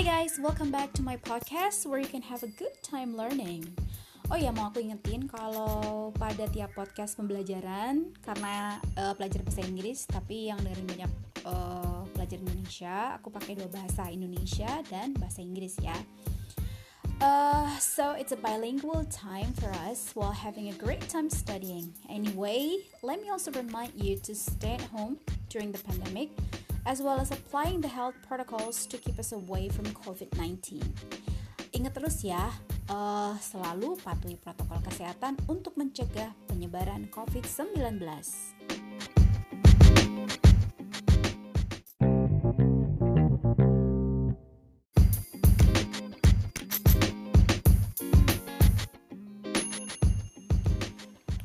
Hi guys, welcome back to my podcast where you can have a good time learning. Oh ya, mau aku ingetin kalau pada tiap podcast pembelajaran karena uh, pelajar bahasa Inggris, tapi yang dengerin banyak uh, pelajar Indonesia, aku pakai dua bahasa Indonesia dan bahasa Inggris ya. Uh, so it's a bilingual time for us while having a great time studying. Anyway, let me also remind you to stay at home during the pandemic as well as applying the health protocols to keep us away from COVID-19. Ingat terus ya, uh, selalu patuhi protokol kesehatan untuk mencegah penyebaran COVID-19.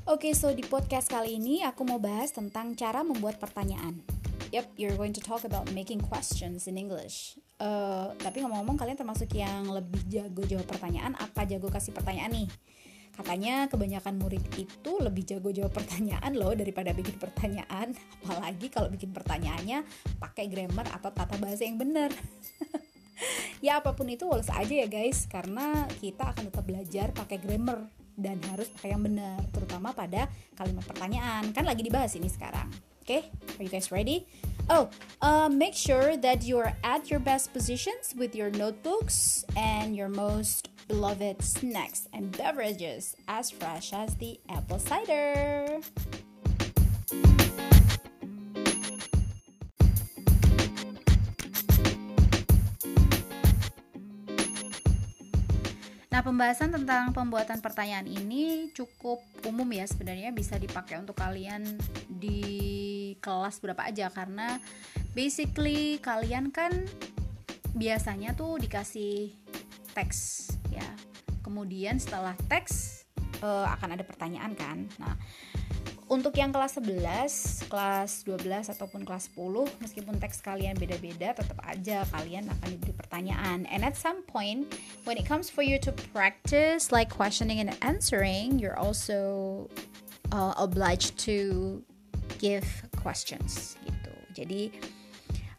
Oke, okay, so di podcast kali ini aku mau bahas tentang cara membuat pertanyaan. Yep, you're going to talk about making questions in English. Uh, tapi ngomong-ngomong kalian termasuk yang lebih jago jawab pertanyaan apa jago kasih pertanyaan nih? Katanya kebanyakan murid itu lebih jago jawab pertanyaan loh daripada bikin pertanyaan, apalagi kalau bikin pertanyaannya pakai grammar atau tata bahasa yang benar. ya apa pun itu woles aja ya guys, karena kita akan tetap belajar pakai grammar dan harus pakai yang benar, terutama pada kalimat pertanyaan. Kan lagi dibahas ini sekarang. Okay, are you guys ready? Oh, uh, make sure that you're at your best positions with your notebooks and your most beloved snacks and beverages as fresh as the apple cider. Nah, pembahasan tentang pembuatan pertanyaan ini cukup umum ya sebenarnya bisa dipakai untuk kalian di kelas berapa aja karena basically kalian kan biasanya tuh dikasih teks ya. Kemudian setelah teks uh, akan ada pertanyaan kan. Nah, untuk yang kelas 11, kelas 12 ataupun kelas 10, meskipun teks kalian beda-beda, tetap aja kalian akan diberi pertanyaan. And at some point, when it comes for you to practice like questioning and answering, you're also uh, obliged to give questions gitu. Jadi,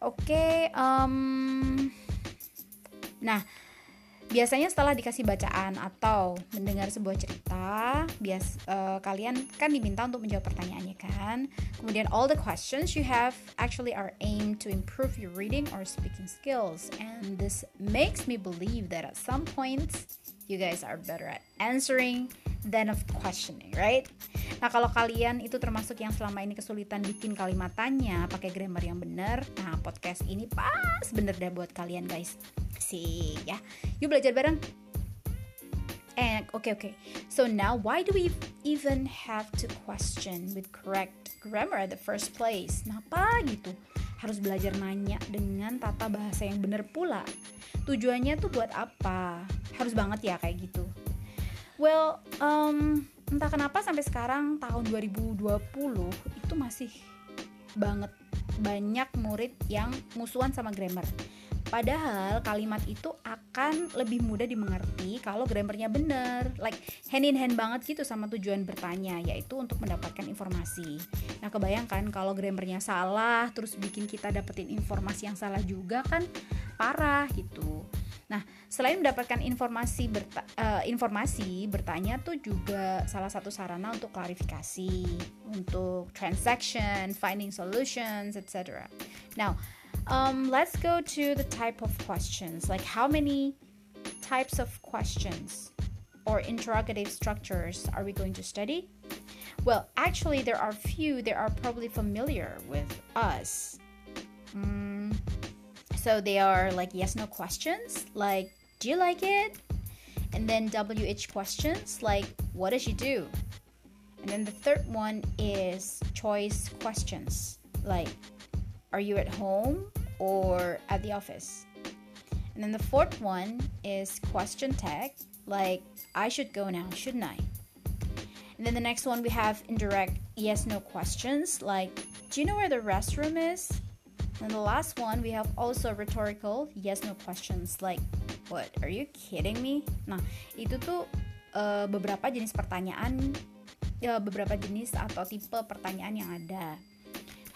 oke, okay, um, nah biasanya setelah dikasih bacaan atau mendengar sebuah cerita bias uh, kalian kan diminta untuk menjawab pertanyaannya kan kemudian all the questions you have actually are aimed to improve your reading or speaking skills and this makes me believe that at some points you guys are better at answering than of questioning, right? Nah, kalau kalian itu termasuk yang selama ini kesulitan bikin kalimatannya pakai grammar yang benar, nah podcast ini pas bener deh buat kalian guys. Sih ya. Yuk belajar bareng. And okay, okay. So now, why do we even have to question with correct grammar at the first place? Kenapa gitu? Harus belajar nanya dengan tata bahasa yang benar pula. Tujuannya tuh buat apa? Harus banget ya kayak gitu. Well, um, entah kenapa sampai sekarang tahun 2020 itu masih banget banyak murid yang musuhan sama grammar. Padahal kalimat itu akan lebih mudah dimengerti kalau grammarnya bener, like hand in hand banget gitu sama tujuan bertanya, yaitu untuk mendapatkan informasi. Nah kebayangkan kalau grammarnya salah, terus bikin kita dapetin informasi yang salah juga kan parah gitu. Nah, selain mendapatkan informasi berta uh, informasi bertanya tuh juga salah satu sarana untuk klarifikasi, untuk transaction, finding solutions, etc. Now, um, let's go to the type of questions. Like how many types of questions or interrogative structures are we going to study? Well, actually, there are few that are probably familiar with us. Mm, so they are like yes no questions, like do you like it? And then WH questions, like what does she do? And then the third one is choice questions, like are you at home or at the office? And then the fourth one is question tag, like I should go now, shouldn't I? And then the next one we have indirect yes no questions, like do you know where the restroom is? And the last one, we have also rhetorical yes no questions like what are you kidding me? Nah, itu tuh uh, beberapa jenis pertanyaan uh, beberapa jenis atau tipe pertanyaan yang ada.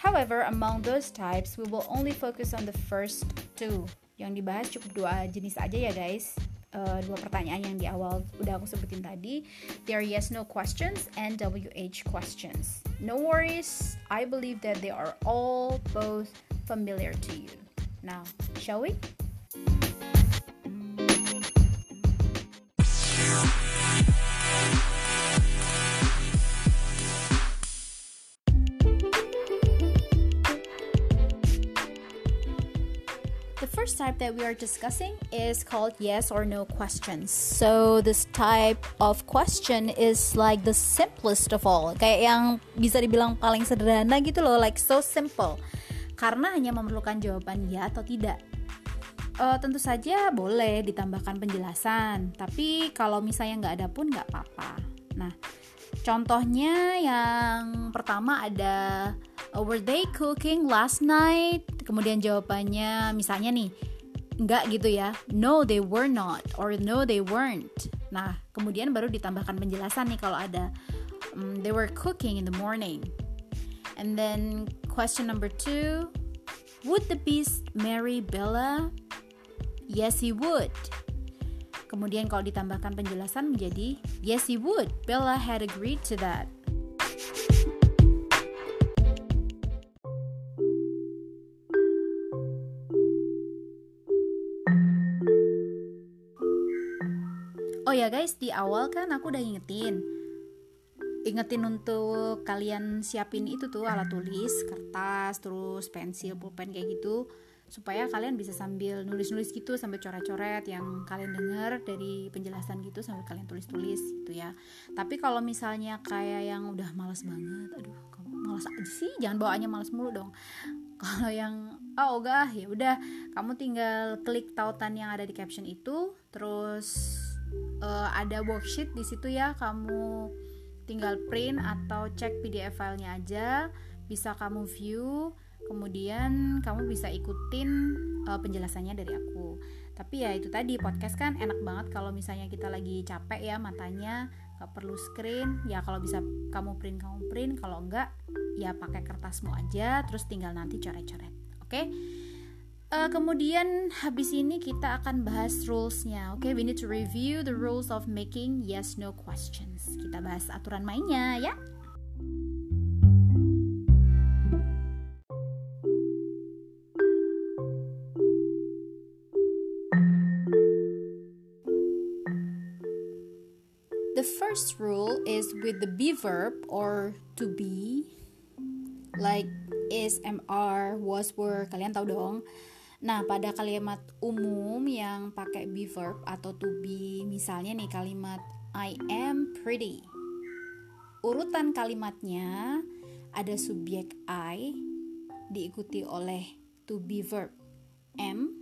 However, among those types, we will only focus on the first two, yang dibahas cukup dua jenis aja ya guys. Uh, dua pertanyaan yang di awal udah aku sebutin tadi. There are yes no questions and WH questions. No worries. I believe that they are all both familiar to you. Now shall we type that we are discussing is called yes or no questions. So this type of question is like the simplest of all. Kayak yang bisa dibilang paling sederhana gitu loh, like so simple. Karena hanya memerlukan jawaban ya atau tidak. Uh, tentu saja boleh ditambahkan penjelasan, tapi kalau misalnya nggak ada pun nggak apa-apa. Nah, contohnya yang pertama ada uh, were they cooking last night? Kemudian jawabannya misalnya nih, enggak gitu ya. No, they were not or no, they weren't. Nah, kemudian baru ditambahkan penjelasan nih kalau ada um, they were cooking in the morning. And then question number two, would the beast marry Bella? Yes, he would. Kemudian kalau ditambahkan penjelasan menjadi yes, he would. Bella had agreed to that. Oh ya guys, di awal kan aku udah ingetin Ingetin untuk kalian siapin itu tuh alat tulis, kertas, terus pensil, pulpen kayak gitu Supaya kalian bisa sambil nulis-nulis gitu sambil coret-coret yang kalian denger dari penjelasan gitu sambil kalian tulis-tulis gitu ya. Tapi kalau misalnya kayak yang udah malas banget, aduh malas aja sih, jangan bawaannya malas mulu dong. Kalau yang oh enggak ya udah kamu tinggal klik tautan yang ada di caption itu terus uh, ada worksheet di situ ya kamu tinggal print atau cek PDF filenya aja bisa kamu view kemudian kamu bisa ikutin uh, penjelasannya dari aku tapi ya itu tadi podcast kan enak banget kalau misalnya kita lagi capek ya matanya gak perlu screen ya kalau bisa kamu print kamu print kalau enggak ya pakai kertasmu aja terus tinggal nanti coret-coret oke okay? Uh, kemudian habis ini kita akan bahas rulesnya. Oke, okay, we need to review the rules of making yes no questions. Kita bahas aturan mainnya ya. First rule is with the be verb or to be like is, mr, was, were. Kalian tahu dong. Nah, pada kalimat umum yang pakai be verb atau to be, misalnya nih kalimat I am pretty. Urutan kalimatnya ada subjek I diikuti oleh to be verb am,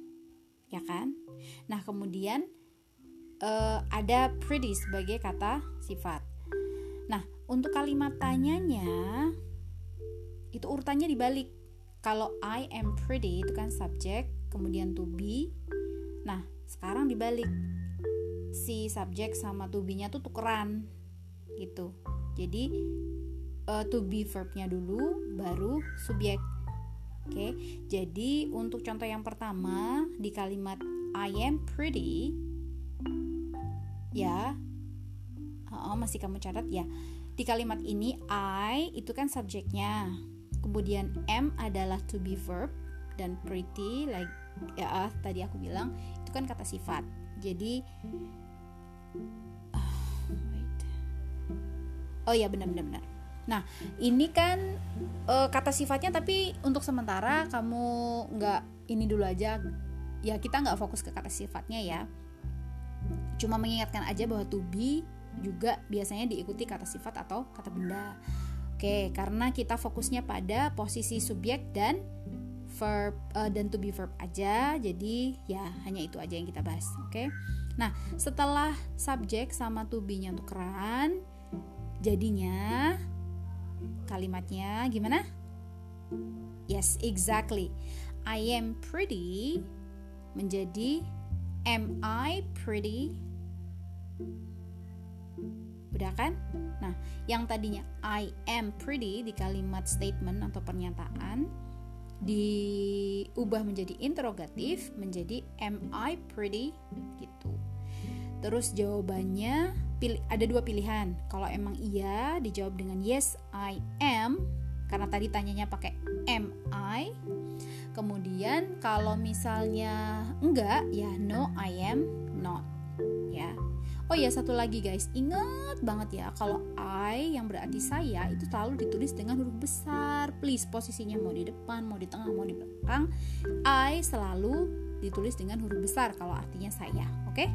ya kan? Nah, kemudian uh, ada pretty sebagai kata sifat. Nah, untuk kalimat tanyanya itu urutannya dibalik kalau I am pretty itu kan subjek kemudian to be nah sekarang dibalik si subjek sama to be-nya tuh tukeran gitu jadi uh, to be verbnya dulu baru subjek oke okay? jadi untuk contoh yang pertama di kalimat I am pretty ya oh, masih kamu catat? Ya. Di kalimat ini I itu kan subjeknya. Kemudian am adalah to be verb dan pretty like ya uh, tadi aku bilang itu kan kata sifat. Jadi uh, oh ya benar-benar benar nah ini kan uh, kata sifatnya tapi untuk sementara kamu nggak ini dulu aja. Ya kita nggak fokus ke kata sifatnya ya. Cuma mengingatkan aja bahwa to be juga biasanya diikuti kata sifat atau kata benda Oke, karena kita fokusnya pada posisi subjek dan verb uh, dan to be verb aja. Jadi ya hanya itu aja yang kita bahas. Oke. Nah, setelah subjek sama to be-nya tukeran, jadinya kalimatnya gimana? Yes, exactly. I am pretty menjadi am I pretty? Udah kan? Nah, yang tadinya I am pretty di kalimat statement atau pernyataan diubah menjadi interrogatif menjadi am I pretty gitu. Terus jawabannya pilih ada dua pilihan. Kalau emang iya dijawab dengan yes I am karena tadi tanyanya pakai am I. Kemudian kalau misalnya enggak ya no I am not ya. Oh ya satu lagi guys, ingat banget ya kalau I yang berarti saya itu selalu ditulis dengan huruf besar. Please posisinya mau di depan, mau di tengah, mau di belakang, I selalu ditulis dengan huruf besar kalau artinya saya. Oke? Okay?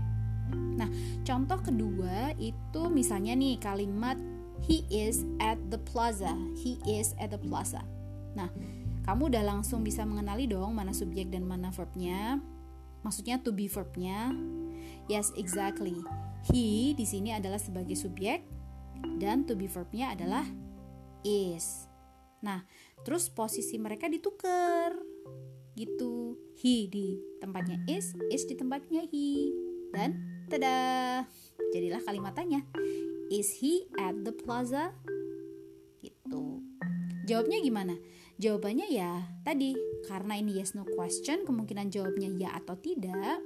Nah, contoh kedua itu misalnya nih kalimat he is at the plaza. He is at the plaza. Nah, kamu udah langsung bisa mengenali dong mana subjek dan mana verbnya. Maksudnya to be verbnya. Yes, exactly. He di sini adalah sebagai subjek dan to be verbnya adalah is. Nah, terus posisi mereka ditukar. Gitu. He di tempatnya is, is di tempatnya he. Dan tada, jadilah kalimat tanya. Is he at the plaza? Gitu. Jawabnya gimana? Jawabannya ya tadi, karena ini yes no question, kemungkinan jawabnya ya atau tidak.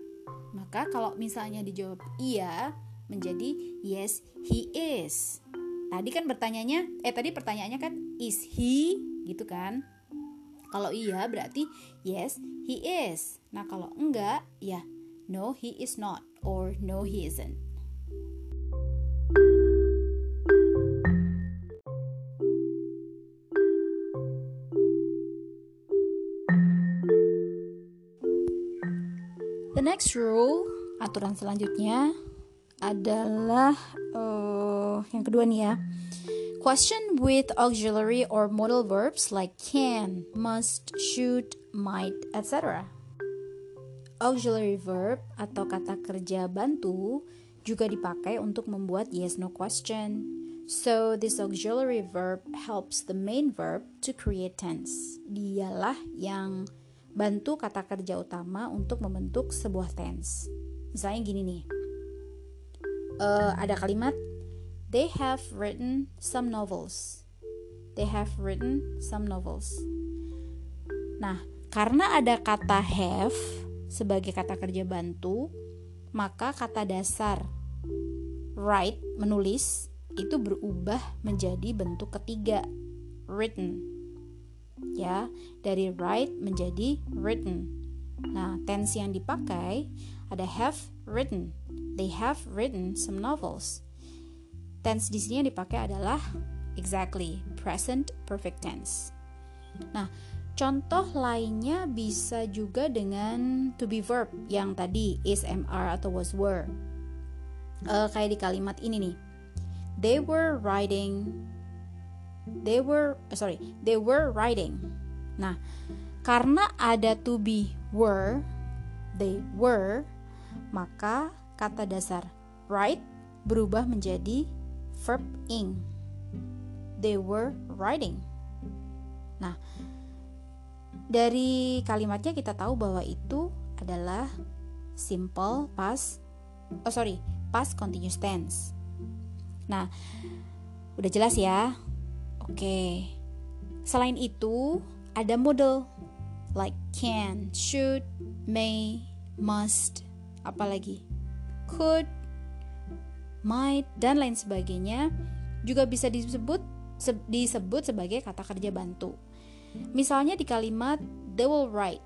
Maka kalau misalnya dijawab iya, menjadi yes he is. Tadi kan bertanyanya eh tadi pertanyaannya kan is he gitu kan? Kalau iya berarti yes he is. Nah, kalau enggak ya no he is not or no he isn't. The next rule, aturan selanjutnya adalah uh, yang kedua nih ya. Question with auxiliary or modal verbs like can, must, should, might, etc. Auxiliary verb atau kata kerja bantu juga dipakai untuk membuat yes no question. So this auxiliary verb helps the main verb to create tense. Dialah yang bantu kata kerja utama untuk membentuk sebuah tense. Misalnya gini nih uh, ada kalimat they have written some novels. They have written some novels. Nah, karena ada kata have sebagai kata kerja bantu, maka kata dasar write menulis itu berubah menjadi bentuk ketiga written. Ya, dari write menjadi written. Nah, tense yang dipakai ada have written They have written some novels. Tense di sini yang dipakai adalah exactly present perfect tense. Nah, contoh lainnya bisa juga dengan to be verb yang tadi is, mr atau was, were. Uh, kayak di kalimat ini nih. They were riding they were uh, sorry, they were riding. Nah, karena ada to be were, they were, maka kata dasar ride berubah menjadi verb ing. They were riding. Nah, dari kalimatnya kita tahu bahwa itu adalah simple past oh sorry, past continuous tense. Nah, udah jelas ya? Oke. Selain itu, ada model like can, should, may, must, apalagi could, might, dan lain sebagainya juga bisa disebut se disebut sebagai kata kerja bantu. Misalnya di kalimat they will write.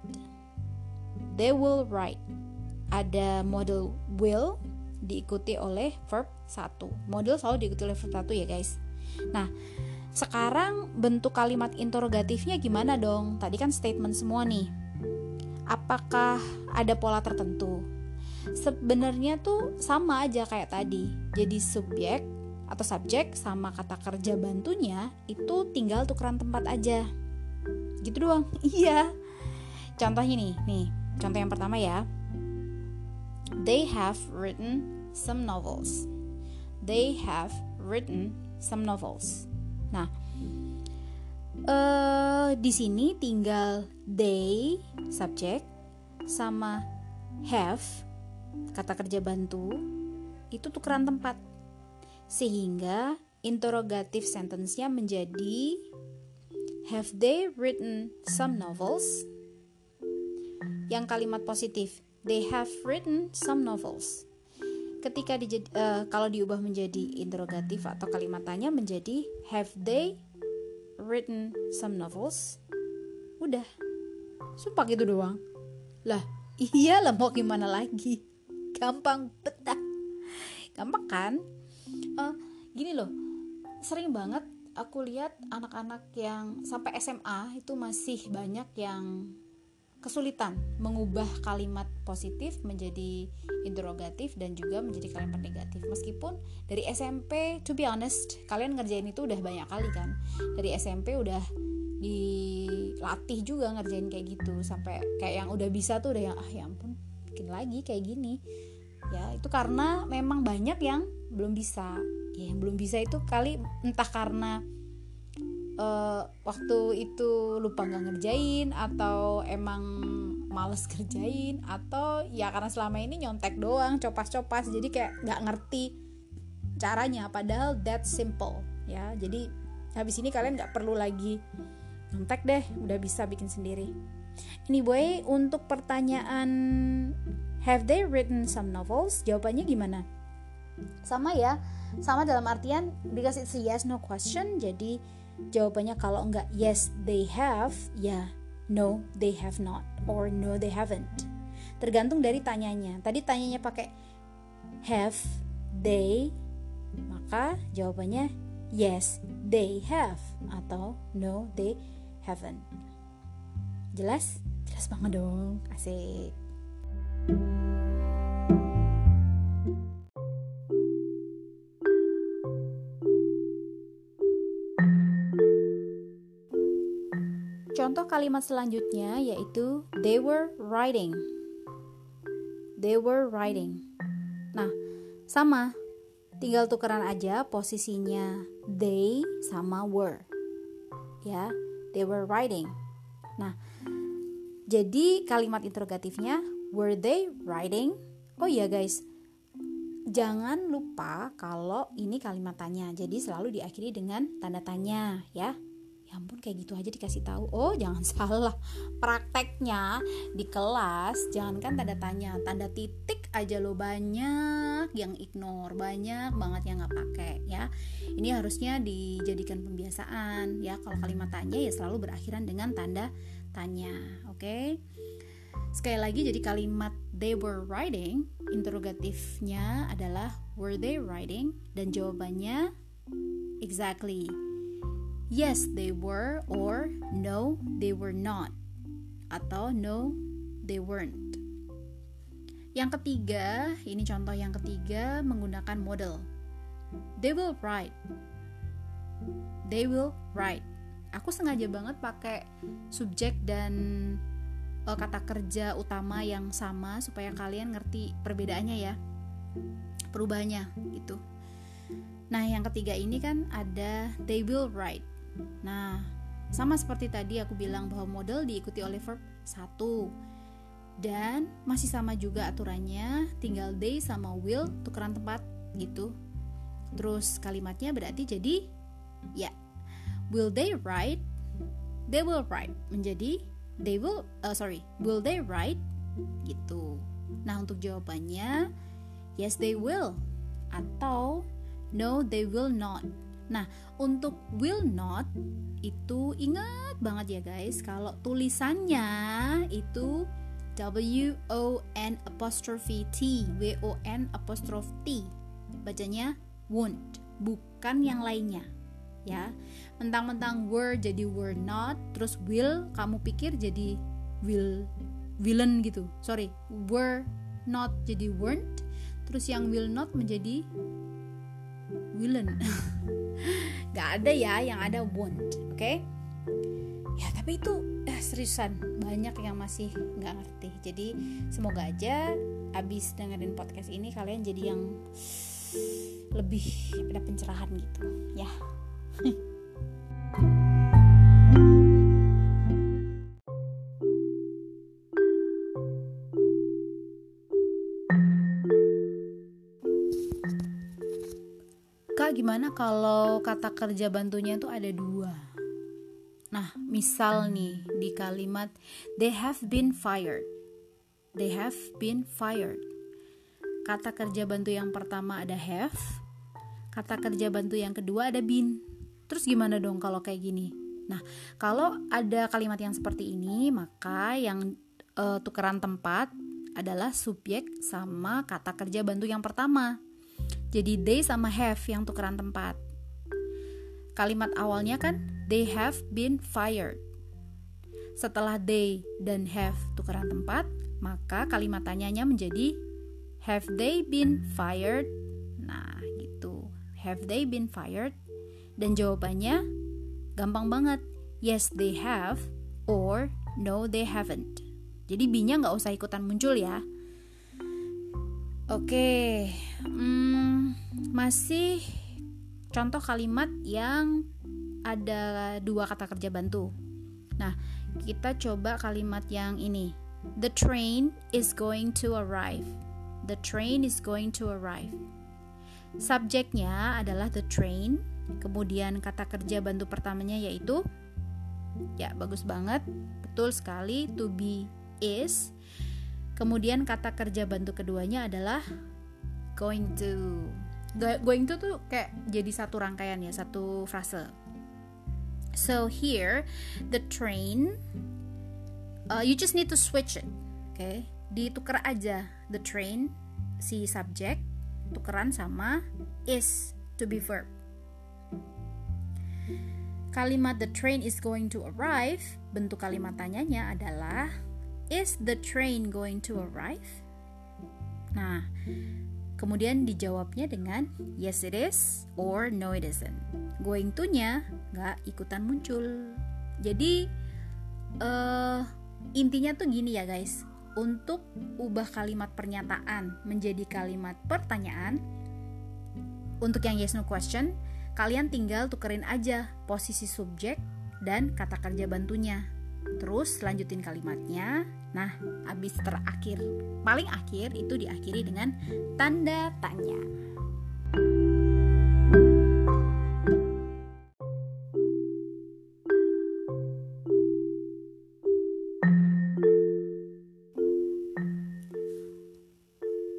They will write. Ada model will diikuti oleh verb satu. Model selalu diikuti oleh verb satu ya guys. Nah, sekarang bentuk kalimat interrogatifnya gimana dong? Tadi kan statement semua nih. Apakah ada pola tertentu? Sebenarnya tuh sama aja kayak tadi. Jadi subjek atau subjek sama kata kerja bantunya itu tinggal tukeran tempat aja. Gitu doang. Iya. Contohnya nih, nih. Contoh yang pertama ya. They have written some novels. They have written some novels. Nah, uh, di sini tinggal they subjek sama have kata kerja bantu itu tukeran tempat. Sehingga interrogative sentence-nya menjadi have they written some novels? Yang kalimat positif they have written some novels. Ketika di, uh, eh, kalau diubah menjadi interrogatif atau kalimat tanya menjadi have they written some novels? Udah. Sumpah gitu doang. Lah iya lah mau gimana lagi gampang betah. Gampang kan? Uh, gini loh sering banget aku lihat anak-anak yang sampai SMA itu masih banyak yang kesulitan mengubah kalimat positif menjadi interrogatif dan juga menjadi kalimat negatif. Meskipun dari SMP to be honest kalian ngerjain itu udah banyak kali kan? Dari SMP udah dilatih juga ngerjain kayak gitu sampai kayak yang udah bisa tuh udah yang ah ya ampun bikin lagi kayak gini ya itu karena memang banyak yang belum bisa. Ya yang belum bisa itu kali entah karena uh, waktu itu lupa nggak ngerjain atau emang males kerjain atau ya karena selama ini nyontek doang copas-copas. Jadi kayak nggak ngerti caranya. Padahal that simple ya. Jadi habis ini kalian nggak perlu lagi nyontek deh udah bisa bikin sendiri anyway untuk pertanyaan have they written some novels? Jawabannya gimana? Sama ya. Sama dalam artian because it's a yes no question. Jadi jawabannya kalau enggak yes they have ya no they have not or no they haven't. Tergantung dari tanyanya. Tadi tanyanya pakai have they maka jawabannya yes they have atau no they haven't jelas jelas banget dong asik Contoh kalimat selanjutnya yaitu they were riding. They were riding. Nah, sama. Tinggal tukeran aja posisinya they sama were. Ya, they were riding. Nah, jadi kalimat interrogatifnya were they riding? Oh iya guys, jangan lupa kalau ini kalimat tanya. Jadi selalu diakhiri dengan tanda tanya ya. Ya ampun kayak gitu aja dikasih tahu. Oh jangan salah. Prakteknya di kelas jangankan tanda tanya. Tanda titik aja lo banyak yang ignore banyak banget yang nggak pakai ya. Ini harusnya dijadikan pembiasaan ya. Kalau kalimat tanya ya selalu berakhiran dengan tanda tanya oke okay? sekali lagi jadi kalimat they were writing interrogatifnya adalah were they writing dan jawabannya exactly yes they were or no they were not atau no they weren't. Yang ketiga, ini contoh yang ketiga menggunakan model. They will write. They will write. Aku sengaja banget pakai subjek dan uh, kata kerja utama yang sama supaya kalian ngerti perbedaannya ya. Perubahannya gitu. Nah, yang ketiga ini kan ada they will write. Nah, sama seperti tadi aku bilang bahwa model diikuti oleh verb satu dan masih sama juga aturannya, tinggal they sama will tukeran tempat gitu. Terus kalimatnya berarti jadi ya will they write? They will write menjadi they will uh, sorry will they write gitu. Nah untuk jawabannya yes they will atau no they will not. Nah, untuk will not itu ingat banget ya guys, kalau tulisannya itu W O N apostrophe T, W O N apostrophe T. Bacanya won't, bukan yang lainnya. Ya. Mentang-mentang were jadi were not, terus will kamu pikir jadi will villain gitu. Sorry, were not jadi weren't, terus yang will not menjadi villain. Gak ada ya yang ada won't oke okay? ya tapi itu eh, seriusan banyak yang masih nggak ngerti jadi semoga aja abis dengerin podcast ini kalian jadi yang lebih ada pencerahan gitu ya gimana kalau kata kerja bantunya itu ada dua Nah, misal nih di kalimat they have been fired. They have been fired. Kata kerja bantu yang pertama ada have, kata kerja bantu yang kedua ada been. Terus gimana dong kalau kayak gini? Nah, kalau ada kalimat yang seperti ini, maka yang uh, tukeran tempat adalah subjek sama kata kerja bantu yang pertama. Jadi they sama have yang tukeran tempat. Kalimat awalnya kan they have been fired. Setelah they dan have tukeran tempat, maka kalimat tanyanya menjadi have they been fired? Nah, gitu. Have they been fired? Dan jawabannya gampang banget. Yes, they have or no, they haven't. Jadi B-nya nggak usah ikutan muncul ya. Oke, hmm, masih contoh kalimat yang ada dua kata kerja bantu. Nah, kita coba kalimat yang ini. The train is going to arrive. The train is going to arrive. Subjeknya adalah the train. Kemudian kata kerja bantu pertamanya yaitu ya bagus banget, betul sekali to be is. Kemudian kata kerja bantu keduanya adalah going to. Going to tuh kayak jadi satu rangkaian ya satu frase. So here the train uh, you just need to switch it oke okay? ditukar aja the train si subject tukeran sama is to be verb kalimat the train is going to arrive bentuk kalimat tanyanya adalah Is the train going to arrive? Nah, kemudian dijawabnya dengan yes it is or no it isn't. Going to-nya nggak ikutan muncul. Jadi uh, intinya tuh gini ya guys. Untuk ubah kalimat pernyataan menjadi kalimat pertanyaan, untuk yang yes no question, kalian tinggal tukerin aja posisi subjek dan kata kerja bantunya. Terus lanjutin kalimatnya, Nah, habis terakhir, paling akhir itu diakhiri dengan tanda tanya.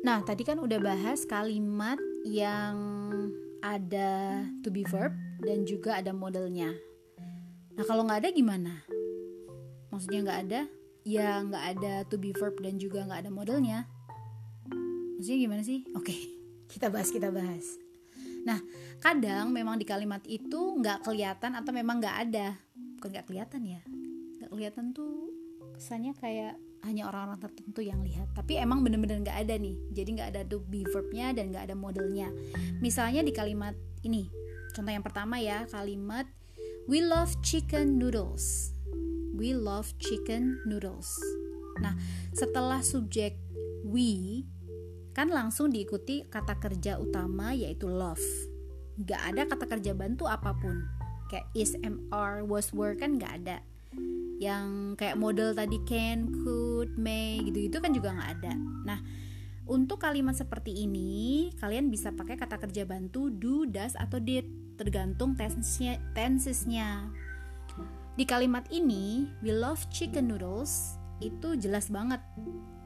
Nah, tadi kan udah bahas kalimat yang ada to be verb dan juga ada modelnya. Nah, kalau nggak ada gimana? Maksudnya nggak ada, ya nggak ada to be verb dan juga nggak ada modelnya. Maksudnya gimana sih? Oke kita bahas kita bahas. Nah kadang memang di kalimat itu nggak kelihatan atau memang nggak ada. Bukan nggak kelihatan ya? Nggak kelihatan tuh kesannya kayak hanya orang-orang tertentu yang lihat tapi emang bener-bener nggak ada nih jadi nggak ada to be verbnya dan nggak ada modelnya misalnya di kalimat ini contoh yang pertama ya kalimat we love chicken noodles we love chicken noodles. Nah, setelah subjek we kan langsung diikuti kata kerja utama yaitu love. Gak ada kata kerja bantu apa pun. Kayak is, am, are, was, were kan gak ada. Yang kayak model tadi can, could, may gitu-gitu kan juga gak ada. Nah, untuk kalimat seperti ini, kalian bisa pakai kata kerja bantu do, does, atau did, tergantung tensesnya. tensesnya. Di kalimat ini, we love chicken noodles itu jelas banget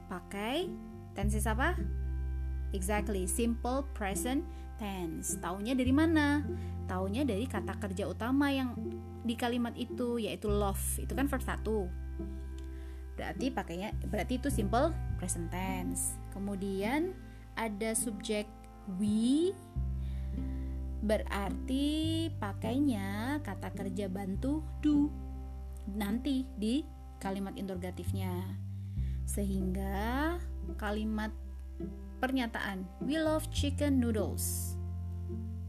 pakai tenses apa? Exactly, simple present tense. Taunya dari mana? Taunya dari kata kerja utama yang di kalimat itu yaitu love. Itu kan verb satu. Berarti pakainya berarti itu simple present tense. Kemudian ada subjek we berarti pakainya kata kerja bantu do nanti di kalimat interrogatifnya sehingga kalimat pernyataan we love chicken noodles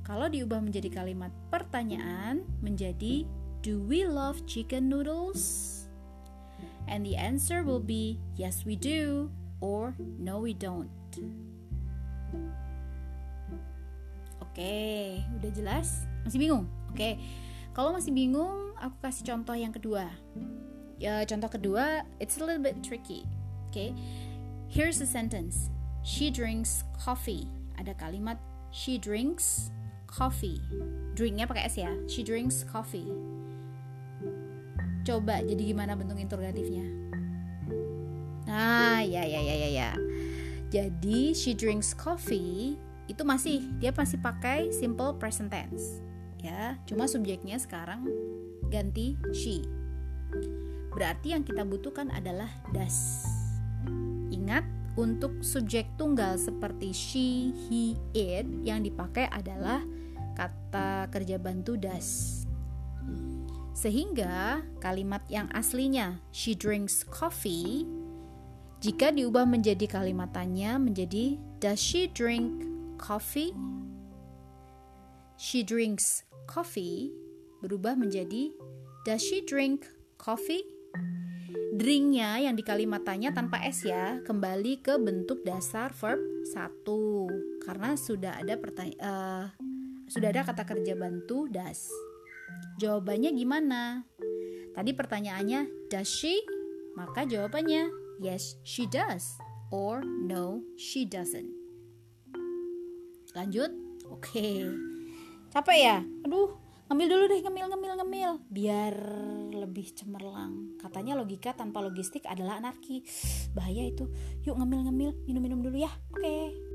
kalau diubah menjadi kalimat pertanyaan menjadi do we love chicken noodles and the answer will be yes we do or no we don't Oke, udah jelas? Masih bingung? Oke. Kalau masih bingung, aku kasih contoh yang kedua. Ya, contoh kedua, it's a little bit tricky. Oke. Here's the sentence. She drinks coffee. Ada kalimat she drinks coffee. Drinknya pakai S ya. She drinks coffee. Coba jadi gimana bentuk interrogatifnya? Nah, ya ya ya ya ya. Jadi she drinks coffee itu masih dia masih pakai simple present tense. Ya, cuma subjeknya sekarang ganti she. Berarti yang kita butuhkan adalah does. Ingat, untuk subjek tunggal seperti she, he, it yang dipakai adalah kata kerja bantu does. Sehingga kalimat yang aslinya she drinks coffee jika diubah menjadi kalimat tanya menjadi does she drink coffee? She drinks coffee berubah menjadi does she drink coffee? Drinknya yang di kalimat tanya tanpa S ya kembali ke bentuk dasar verb satu karena sudah ada pertanyaan uh, sudah ada kata kerja bantu does. Jawabannya gimana? Tadi pertanyaannya does she? Maka jawabannya yes she does or no she doesn't. Lanjut? Oke. Okay. Capek ya? Aduh, ngemil dulu deh, ngemil, ngemil, ngemil. Biar lebih cemerlang. Katanya logika tanpa logistik adalah anarki. Bahaya itu. Yuk ngemil, ngemil, minum-minum dulu ya. Oke. Okay.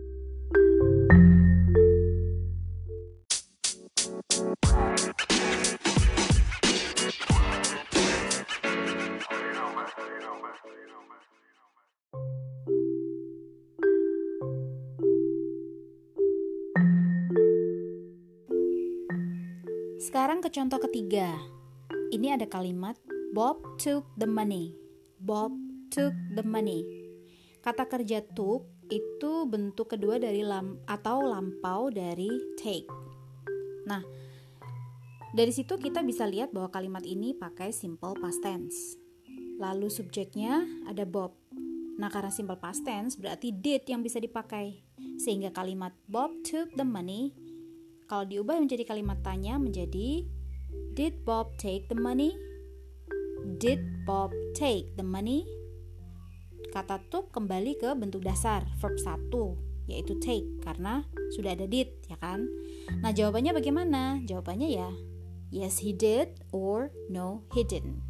Contoh ketiga. Ini ada kalimat Bob took the money. Bob took the money. Kata kerja took itu bentuk kedua dari lam atau lampau dari take. Nah, dari situ kita bisa lihat bahwa kalimat ini pakai simple past tense. Lalu subjeknya ada Bob. Nah, karena simple past tense berarti did yang bisa dipakai. Sehingga kalimat Bob took the money kalau diubah menjadi kalimat tanya menjadi Did Bob take the money? Did Bob take the money? Kata took kembali ke bentuk dasar verb 1 yaitu take karena sudah ada did ya kan. Nah, jawabannya bagaimana? Jawabannya ya yes he did or no he didn't.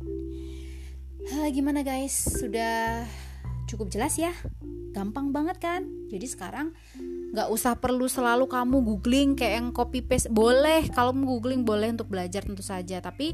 Ha, gimana guys? Sudah cukup jelas ya? Gampang banget kan? Jadi sekarang nggak usah perlu selalu kamu googling kayak yang copy paste. Boleh kalau googling boleh untuk belajar tentu saja. Tapi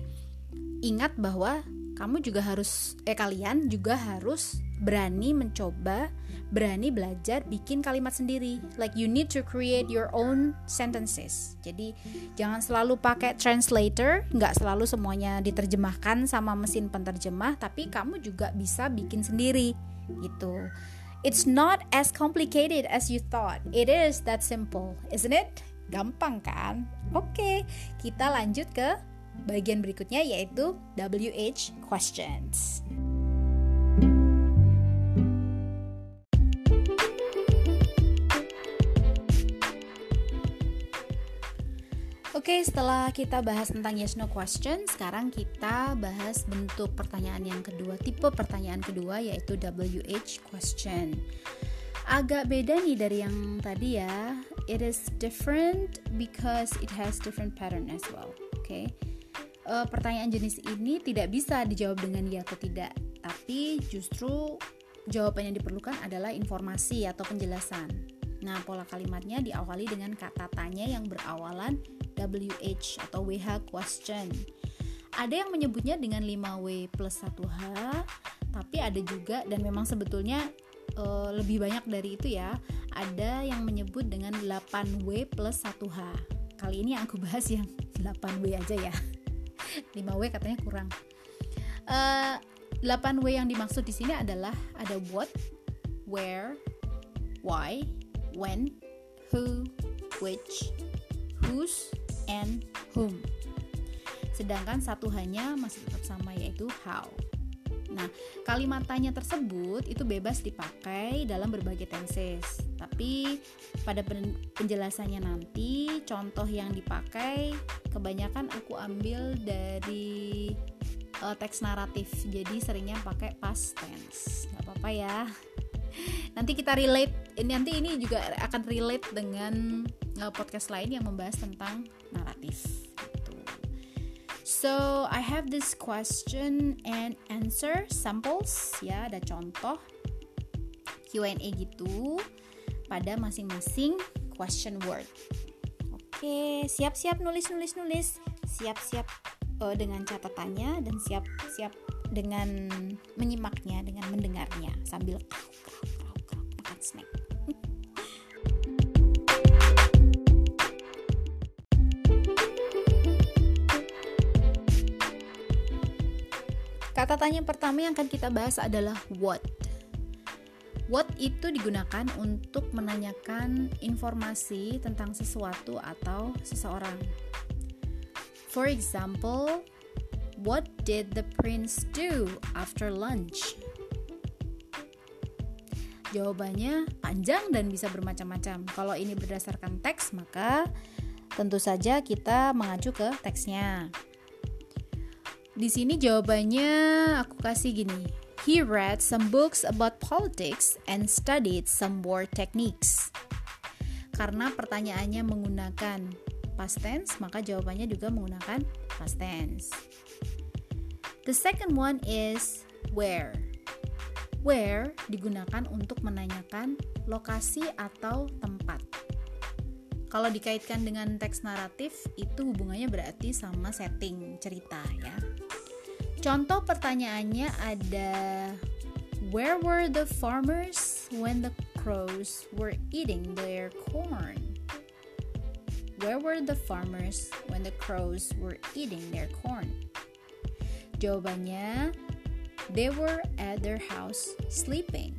ingat bahwa kamu juga harus eh kalian juga harus berani mencoba berani belajar bikin kalimat sendiri. Like you need to create your own sentences. Jadi jangan selalu pakai translator. Nggak selalu semuanya diterjemahkan sama mesin penerjemah tapi kamu juga bisa bikin sendiri. Gitu It's not as complicated as you thought. It is that simple, isn't it? Gampang kan? Oke, kita lanjut ke bagian berikutnya yaitu WH questions. Oke, setelah kita bahas tentang yes no question, sekarang kita bahas bentuk pertanyaan yang kedua, tipe pertanyaan kedua yaitu WH question. Agak beda nih dari yang tadi ya. It is different because it has different pattern as well. Oke. Okay? Uh, pertanyaan jenis ini tidak bisa dijawab dengan ya atau tidak, tapi justru jawaban yang diperlukan adalah informasi atau penjelasan. Nah, pola kalimatnya diawali dengan kata tanya yang berawalan WH atau WH question. Ada yang menyebutnya dengan 5W plus 1H, tapi ada juga dan memang sebetulnya e, lebih banyak dari itu ya. Ada yang menyebut dengan 8W plus 1H. Kali ini aku bahas yang 8W aja ya. 5W katanya kurang. E, 8W yang dimaksud di sini adalah ada what, where, why, when, who, which, whose, and whom. Sedangkan satu hanya masih tetap sama yaitu how. Nah, kalimat tanya tersebut itu bebas dipakai dalam berbagai tenses. Tapi pada penjelasannya nanti contoh yang dipakai kebanyakan aku ambil dari uh, teks naratif. Jadi seringnya pakai past tense. Gak apa-apa ya. Nanti kita relate nanti ini juga akan relate dengan uh, podcast lain yang membahas tentang naratif. Gitu. So I have this question and answer samples ya ada contoh Q&A gitu pada masing-masing question word. Oke, siap-siap nulis-nulis nulis, siap-siap uh, dengan catatannya dan siap-siap dengan menyimaknya, dengan mendengarnya sambil krau krau krau krau makan snack. Kata tanya pertama yang akan kita bahas adalah what. What itu digunakan untuk menanyakan informasi tentang sesuatu atau seseorang. For example, what did the prince do after lunch? Jawabannya panjang dan bisa bermacam-macam. Kalau ini berdasarkan teks, maka tentu saja kita mengacu ke teksnya. Di sini jawabannya aku kasih gini. He read some books about politics and studied some war techniques. Karena pertanyaannya menggunakan past tense, maka jawabannya juga menggunakan past tense. The second one is where. Where digunakan untuk menanyakan lokasi atau tempat. Kalau dikaitkan dengan teks naratif, itu hubungannya berarti sama setting cerita ya. Contoh pertanyaannya ada Where were the farmers when the crows were eating their corn? Where were the farmers when the crows were eating their corn? Jawabannya They were at their house sleeping.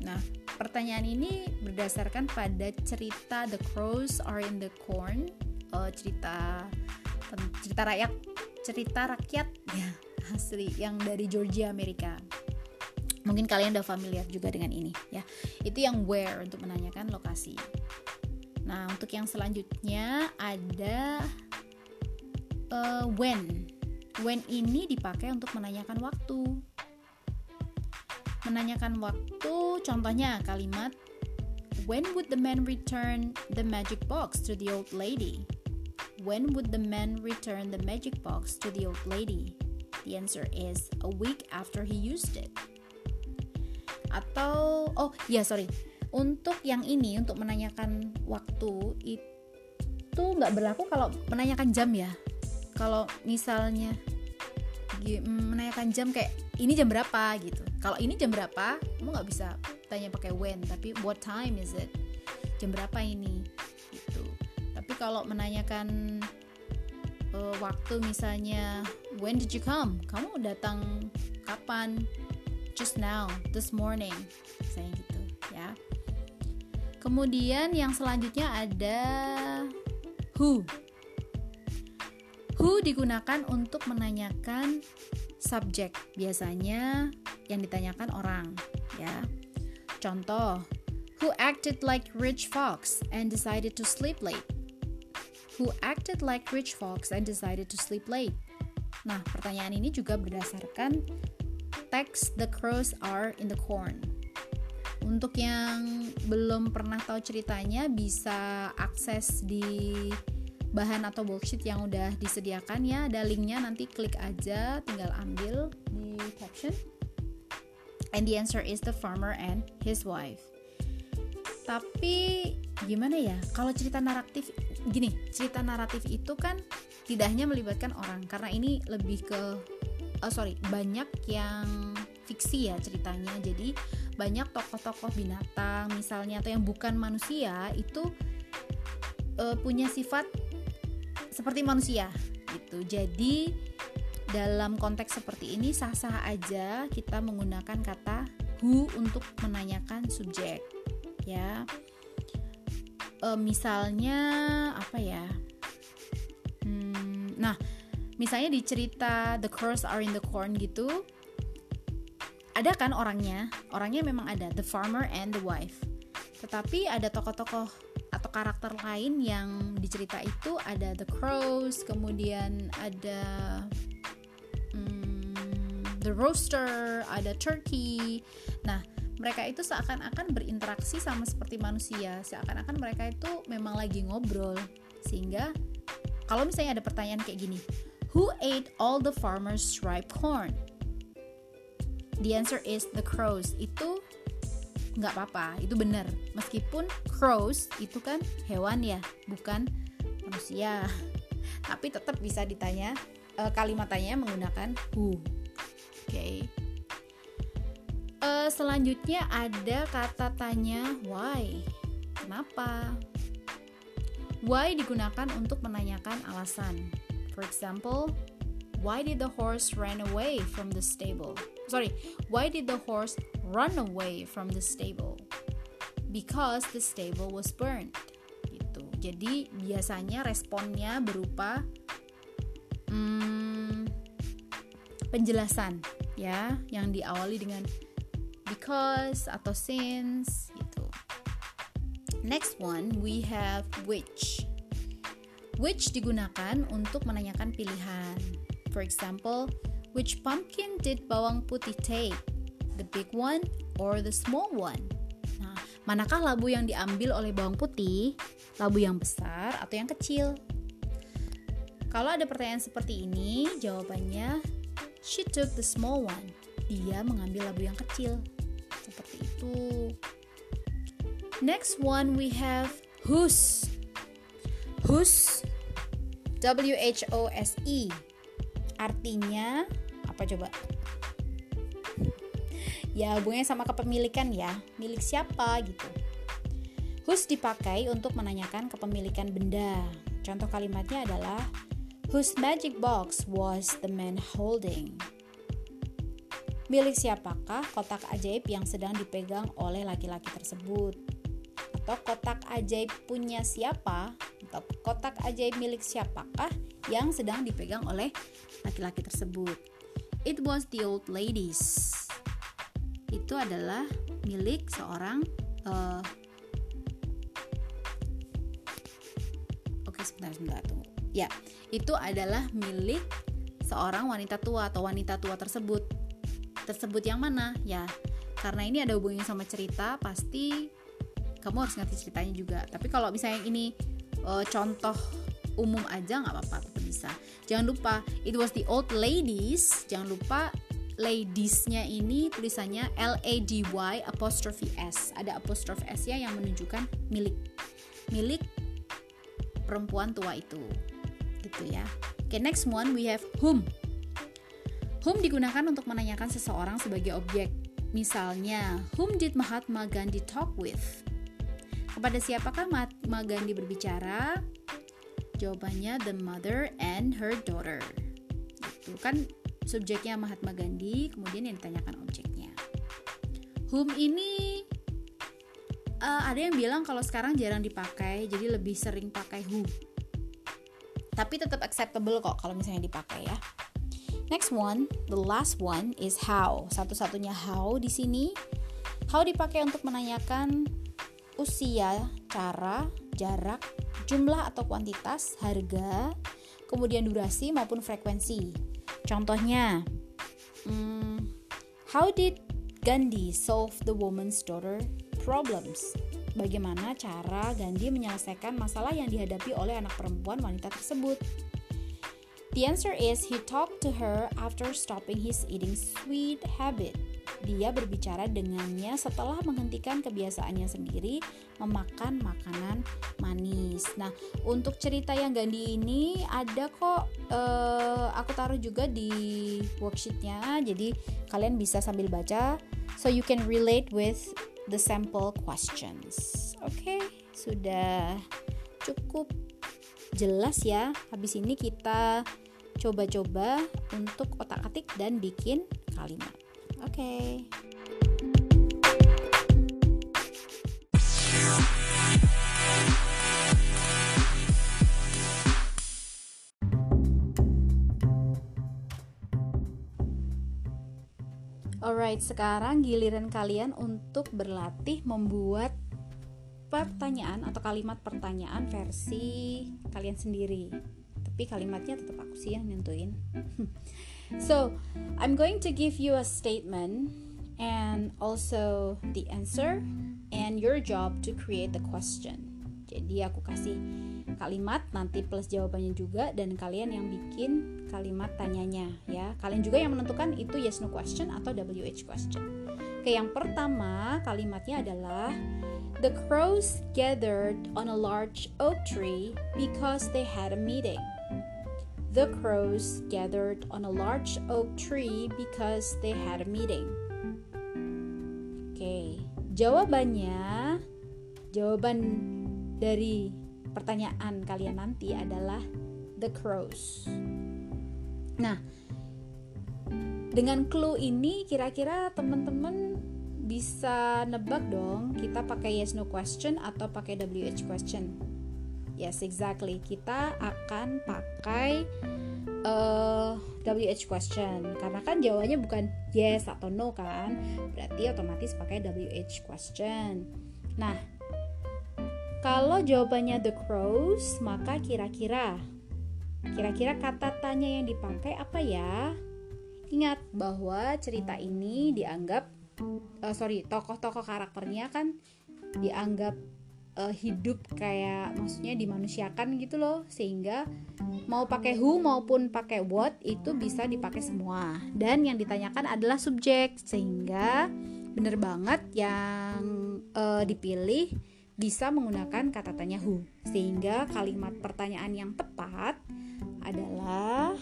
Nah, pertanyaan ini berdasarkan pada cerita The Crows Are in the Corn, uh, cerita cerita rakyat cerita rakyat ya asli yang dari Georgia Amerika. Mungkin kalian udah familiar juga dengan ini ya. Itu yang where untuk menanyakan lokasi. Nah untuk yang selanjutnya ada uh, when. When ini dipakai untuk menanyakan waktu. Menanyakan waktu contohnya kalimat when would the man return the magic box to the old lady When would the man return the magic box to the old lady? The answer is a week after he used it. Atau oh ya sorry, untuk yang ini untuk menanyakan waktu itu nggak berlaku kalau menanyakan jam ya. Kalau misalnya mm, menanyakan jam kayak ini jam berapa gitu. Kalau ini jam berapa, kamu nggak bisa tanya pakai when, tapi what time is it? Jam berapa ini? Kalau menanyakan uh, waktu misalnya when did you come? Kamu datang kapan? Just now this morning. Saya gitu ya. Kemudian yang selanjutnya ada who? Who digunakan untuk menanyakan subjek biasanya yang ditanyakan orang ya. Contoh who acted like rich fox and decided to sleep late who acted like rich fox and decided to sleep late. Nah, pertanyaan ini juga berdasarkan teks The Crows Are in the Corn. Untuk yang belum pernah tahu ceritanya bisa akses di bahan atau worksheet yang udah disediakan ya ada linknya nanti klik aja tinggal ambil di caption and the answer is the farmer and his wife tapi gimana ya kalau cerita naratif gini cerita naratif itu kan tidak hanya melibatkan orang karena ini lebih ke oh sorry banyak yang fiksi ya ceritanya. Jadi banyak tokoh-tokoh binatang misalnya atau yang bukan manusia itu uh, punya sifat seperti manusia gitu. Jadi dalam konteks seperti ini sah-sah aja kita menggunakan kata who untuk menanyakan subjek ya e, misalnya apa ya? Hmm, nah misalnya di cerita The Crows Are in the Corn gitu ada kan orangnya? Orangnya memang ada the farmer and the wife. Tetapi ada tokoh-tokoh atau karakter lain yang di cerita itu ada the crows kemudian ada hmm, the rooster ada turkey. Nah mereka itu seakan-akan berinteraksi sama seperti manusia seakan-akan mereka itu memang lagi ngobrol sehingga kalau misalnya ada pertanyaan kayak gini Who ate all the farmer's ripe corn? The answer is the crows. Itu nggak apa-apa, itu benar. Meskipun crows itu kan hewan ya, bukan manusia. Tapi tetap bisa ditanya uh, kalimat tanya menggunakan who. Oke. Okay. Uh, selanjutnya ada kata tanya why. Kenapa? Why digunakan untuk menanyakan alasan. For example, why did the horse run away from the stable? Sorry, why did the horse run away from the stable? Because the stable was burned. Gitu. Jadi biasanya responnya berupa hmm, penjelasan ya yang diawali dengan because atau since gitu. Next one we have which. Which digunakan untuk menanyakan pilihan. For example, which pumpkin did bawang putih take? The big one or the small one? Nah, manakah labu yang diambil oleh bawang putih? Labu yang besar atau yang kecil? Kalau ada pertanyaan seperti ini, jawabannya she took the small one. Dia mengambil labu yang kecil. Seperti itu. Next one we have whose. Whose W H O S E artinya apa coba? ya hubungannya sama kepemilikan ya, milik siapa gitu. Whose dipakai untuk menanyakan kepemilikan benda. Contoh kalimatnya adalah Whose magic box was the man holding? Milik siapakah kotak ajaib yang sedang dipegang oleh laki-laki tersebut? Atau kotak ajaib punya siapa atau kotak ajaib milik siapakah yang sedang dipegang oleh laki-laki tersebut. It was the old ladies. Itu adalah milik seorang uh, Oke, sebentar sebentar tunggu. Ya, itu adalah milik seorang wanita tua atau wanita tua tersebut. Tersebut yang mana? Ya, karena ini ada hubungannya sama cerita, pasti kamu harus ngerti ceritanya juga. Tapi kalau misalnya ini uh, contoh umum aja nggak apa-apa tetap bisa. Jangan lupa it was the old ladies. Jangan lupa ladiesnya ini tulisannya L A D Y apostrophe S. Ada apostrophe S ya yang menunjukkan milik milik perempuan tua itu. Gitu ya. Okay, next one we have whom whom digunakan untuk menanyakan seseorang sebagai objek misalnya whom did Mahatma Gandhi talk with kepada siapakah Mahatma Gandhi berbicara? Jawabannya the mother and her daughter. Itu kan subjeknya Mahatma Gandhi, kemudian yang ditanyakan objeknya. Whom ini uh, ada yang bilang kalau sekarang jarang dipakai, jadi lebih sering pakai who. Tapi tetap acceptable kok kalau misalnya dipakai ya. Next one, the last one is how. Satu-satunya how di sini. How dipakai untuk menanyakan usia, cara, jarak, jumlah atau kuantitas, harga, kemudian durasi maupun frekuensi. Contohnya, hmm, how did Gandhi solve the woman's daughter problems? Bagaimana cara Gandhi menyelesaikan masalah yang dihadapi oleh anak perempuan wanita tersebut? The answer is he talked to her after stopping his eating sweet habit dia berbicara dengannya setelah menghentikan kebiasaannya sendiri memakan makanan manis. Nah, untuk cerita yang Gandhi ini ada kok uh, aku taruh juga di worksheetnya, jadi kalian bisa sambil baca, so you can relate with the sample questions. Oke, okay, sudah cukup jelas ya. Habis ini kita coba-coba untuk otak-atik dan bikin kalimat. Oke. Okay. Alright, sekarang giliran kalian untuk berlatih membuat pertanyaan atau kalimat pertanyaan versi kalian sendiri. Tapi kalimatnya tetap aku sih yang nentuin. So, I'm going to give you a statement and also the answer and your job to create the question. Jadi aku kasih kalimat nanti plus jawabannya juga dan kalian yang bikin kalimat tanyanya ya. Kalian juga yang menentukan itu yes no question atau WH question. Oke, yang pertama kalimatnya adalah The crows gathered on a large oak tree because they had a meeting. The crows gathered on a large oak tree because they had a meeting. Oke, jawabannya jawaban dari pertanyaan kalian nanti adalah the crows. Nah, dengan clue ini kira-kira teman-teman bisa nebak dong kita pakai yes no question atau pakai WH question. Yes, exactly. Kita akan pakai uh, eh, WH question karena kan jawabannya bukan yes atau no kan. Berarti otomatis pakai WH question. Nah, kalau jawabannya the crows, maka kira-kira kira-kira kata tanya yang dipakai apa ya? Ingat bahwa cerita ini dianggap uh, sorry tokoh-tokoh karakternya kan dianggap uh, hidup kayak maksudnya dimanusiakan gitu loh sehingga mau pakai who maupun pakai what itu bisa dipakai semua dan yang ditanyakan adalah subjek sehingga bener banget yang uh, dipilih bisa menggunakan kata tanya who sehingga kalimat pertanyaan yang tepat adalah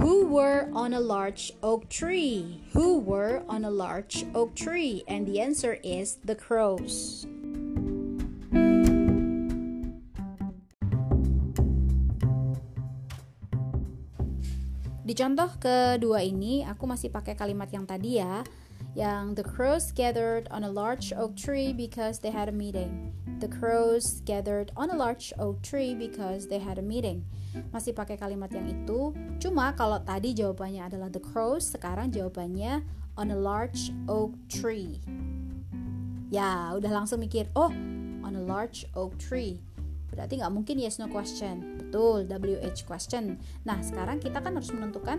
Who were on a large oak tree? Who were on a large oak tree? And the answer is the crows. Di contoh kedua ini, aku masih pakai kalimat yang tadi ya, yang the crows gathered on a large oak tree because they had a meeting. The crows gathered on a large oak tree because they had a meeting masih pakai kalimat yang itu. Cuma kalau tadi jawabannya adalah the crows, sekarang jawabannya on a large oak tree. Ya, udah langsung mikir, oh, on a large oak tree. Berarti nggak mungkin yes no question. Betul, WH question. Nah, sekarang kita kan harus menentukan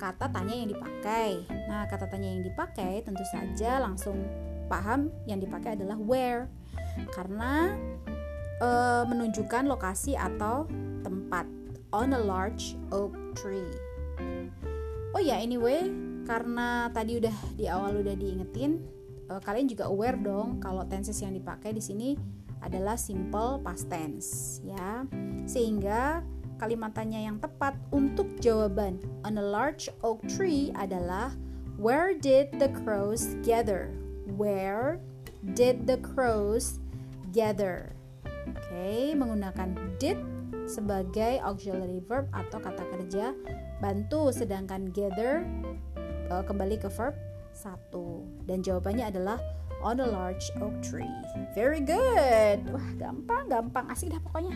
kata tanya yang dipakai. Nah, kata tanya yang dipakai tentu saja langsung paham yang dipakai adalah where. Karena e, menunjukkan lokasi atau tempat on a large oak tree. Oh ya, anyway, karena tadi udah di awal udah diingetin, uh, kalian juga aware dong kalau tenses yang dipakai di sini adalah simple past tense, ya. Sehingga kalimatannya yang tepat untuk jawaban on a large oak tree adalah Where did the crows gather? Where did the crows gather? Oke, okay, menggunakan did sebagai auxiliary verb atau kata kerja bantu sedangkan gather uh, kembali ke verb satu dan jawabannya adalah on a large oak tree. Very good. Wah, gampang, gampang. Asik dah pokoknya.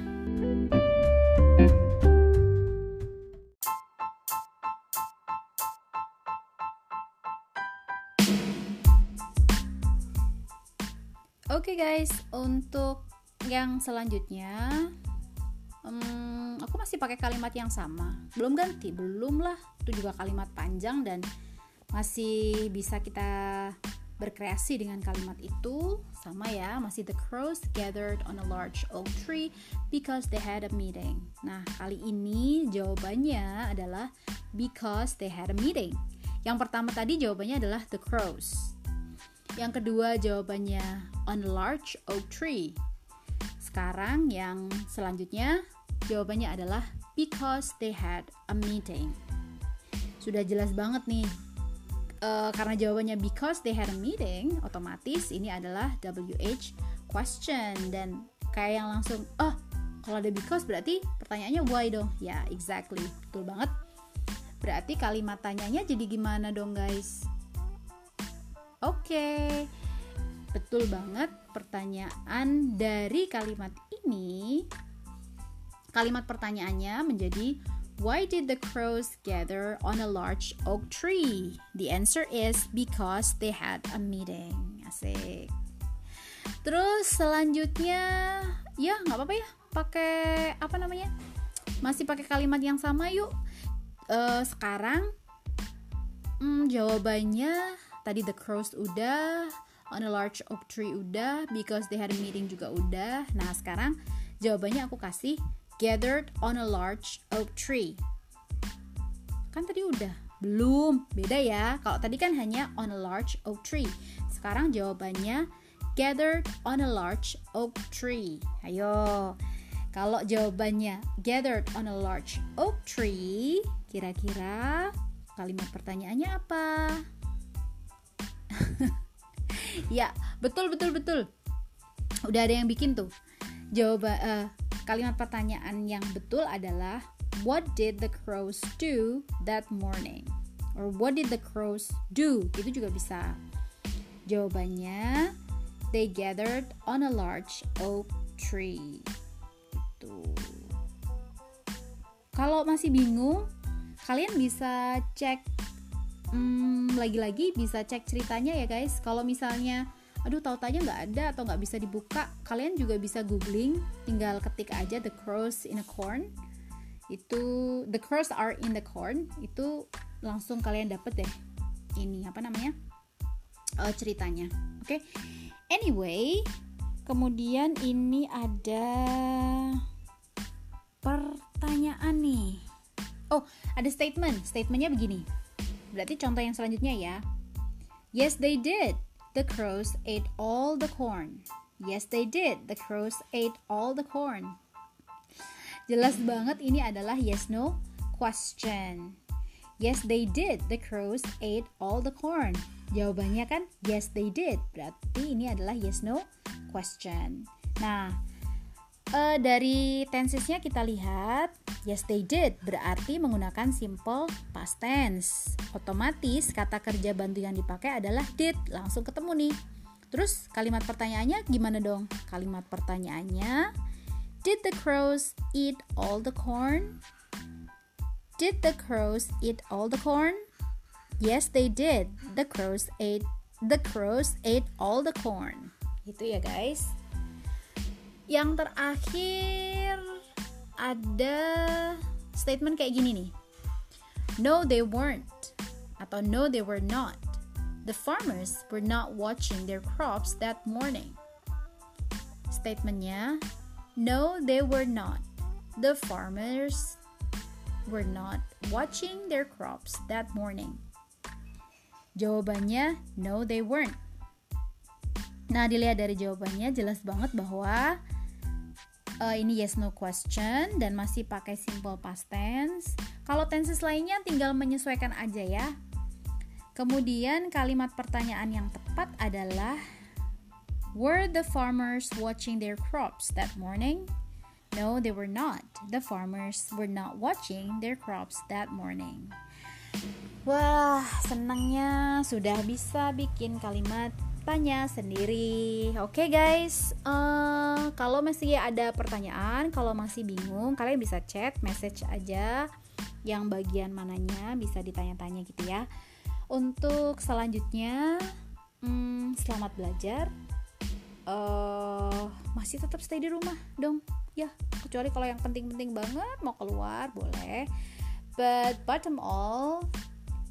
Oke okay guys, untuk yang selanjutnya um, aku masih pakai kalimat yang sama belum ganti belum lah itu juga kalimat panjang dan masih bisa kita berkreasi dengan kalimat itu sama ya masih the crows gathered on a large oak tree because they had a meeting nah kali ini jawabannya adalah because they had a meeting yang pertama tadi jawabannya adalah the crows yang kedua jawabannya on a large oak tree sekarang yang selanjutnya jawabannya adalah because they had a meeting. Sudah jelas banget nih. Uh, karena jawabannya because they had a meeting, otomatis ini adalah WH question. Dan kayak yang langsung oh kalau ada because berarti pertanyaannya why dong? Ya exactly. Betul banget. Berarti kalimat tanyanya jadi gimana dong guys? Oke. Okay. betul banget pertanyaan dari kalimat ini, kalimat pertanyaannya menjadi Why did the crows gather on a large oak tree? The answer is because they had a meeting. Asik. Terus selanjutnya, ya nggak apa-apa ya, pakai apa namanya? Masih pakai kalimat yang sama yuk. Uh, sekarang, hmm, jawabannya tadi the crows udah, on a large oak tree udah because they had a meeting juga udah nah sekarang Jawabannya aku kasih gathered on a large oak tree. Kan tadi udah, belum, beda ya. Kalau tadi kan hanya on a large oak tree. Sekarang jawabannya gathered on a large oak tree. Ayo. Kalau jawabannya gathered on a large oak tree, kira-kira kalimat pertanyaannya apa? ya, betul betul betul. Udah ada yang bikin tuh. Jawab uh, kalimat pertanyaan yang betul adalah What did the crows do that morning? Or what did the crows do? Itu juga bisa. Jawabannya They gathered on a large oak tree gitu. Kalau masih bingung, kalian bisa cek hmm, lagi-lagi bisa cek ceritanya ya guys. Kalau misalnya aduh tahu tanya nggak ada atau nggak bisa dibuka kalian juga bisa googling tinggal ketik aja the crows in a corn itu the crows are in the corn itu langsung kalian dapet deh ini apa namanya uh, ceritanya oke okay? anyway Kemudian ini ada pertanyaan nih. Oh, ada statement. Statementnya begini. Berarti contoh yang selanjutnya ya. Yes, they did. The crows ate all the corn. Yes, they did. The crows ate all the corn. Jelas banget ini adalah yes no question. Yes, they did. The crows ate all the corn. Jawabannya kan yes, they did. Berarti ini adalah yes no question. Nah, uh, dari tensesnya kita lihat yes they did berarti menggunakan simple past tense. Otomatis kata kerja bantu yang dipakai adalah did. Langsung ketemu nih. Terus kalimat pertanyaannya gimana dong? Kalimat pertanyaannya Did the crows eat all the corn? Did the crows eat all the corn? Yes, they did. The crows ate the crows ate all the corn gitu ya guys yang terakhir ada statement kayak gini nih. No they weren't. Atau no they were not. The farmers were not watching their crops that morning. Statementnya no they were not. The farmers were not watching their crops that morning. Jawabannya no they weren't. Nah, dilihat dari jawabannya jelas banget bahwa uh, ini yes no question dan masih pakai simple past tense. Kalau tenses lainnya tinggal menyesuaikan aja ya. Kemudian kalimat pertanyaan yang tepat adalah Were the farmers watching their crops that morning? No, they were not. The farmers were not watching their crops that morning. Wah, senangnya sudah bisa bikin kalimat tanya sendiri. Oke okay, guys, uh, kalau masih ada pertanyaan, kalau masih bingung, kalian bisa chat, message aja yang bagian mananya bisa ditanya-tanya gitu ya. Untuk selanjutnya, hmm, selamat belajar. Uh, masih tetap stay di rumah dong, ya. Kecuali kalau yang penting-penting banget mau keluar boleh. But bottom all,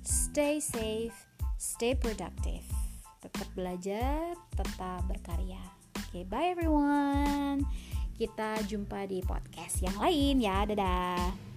stay safe, stay productive tetap belajar, tetap berkarya. Oke, okay, bye everyone. Kita jumpa di podcast yang lain ya. Dadah.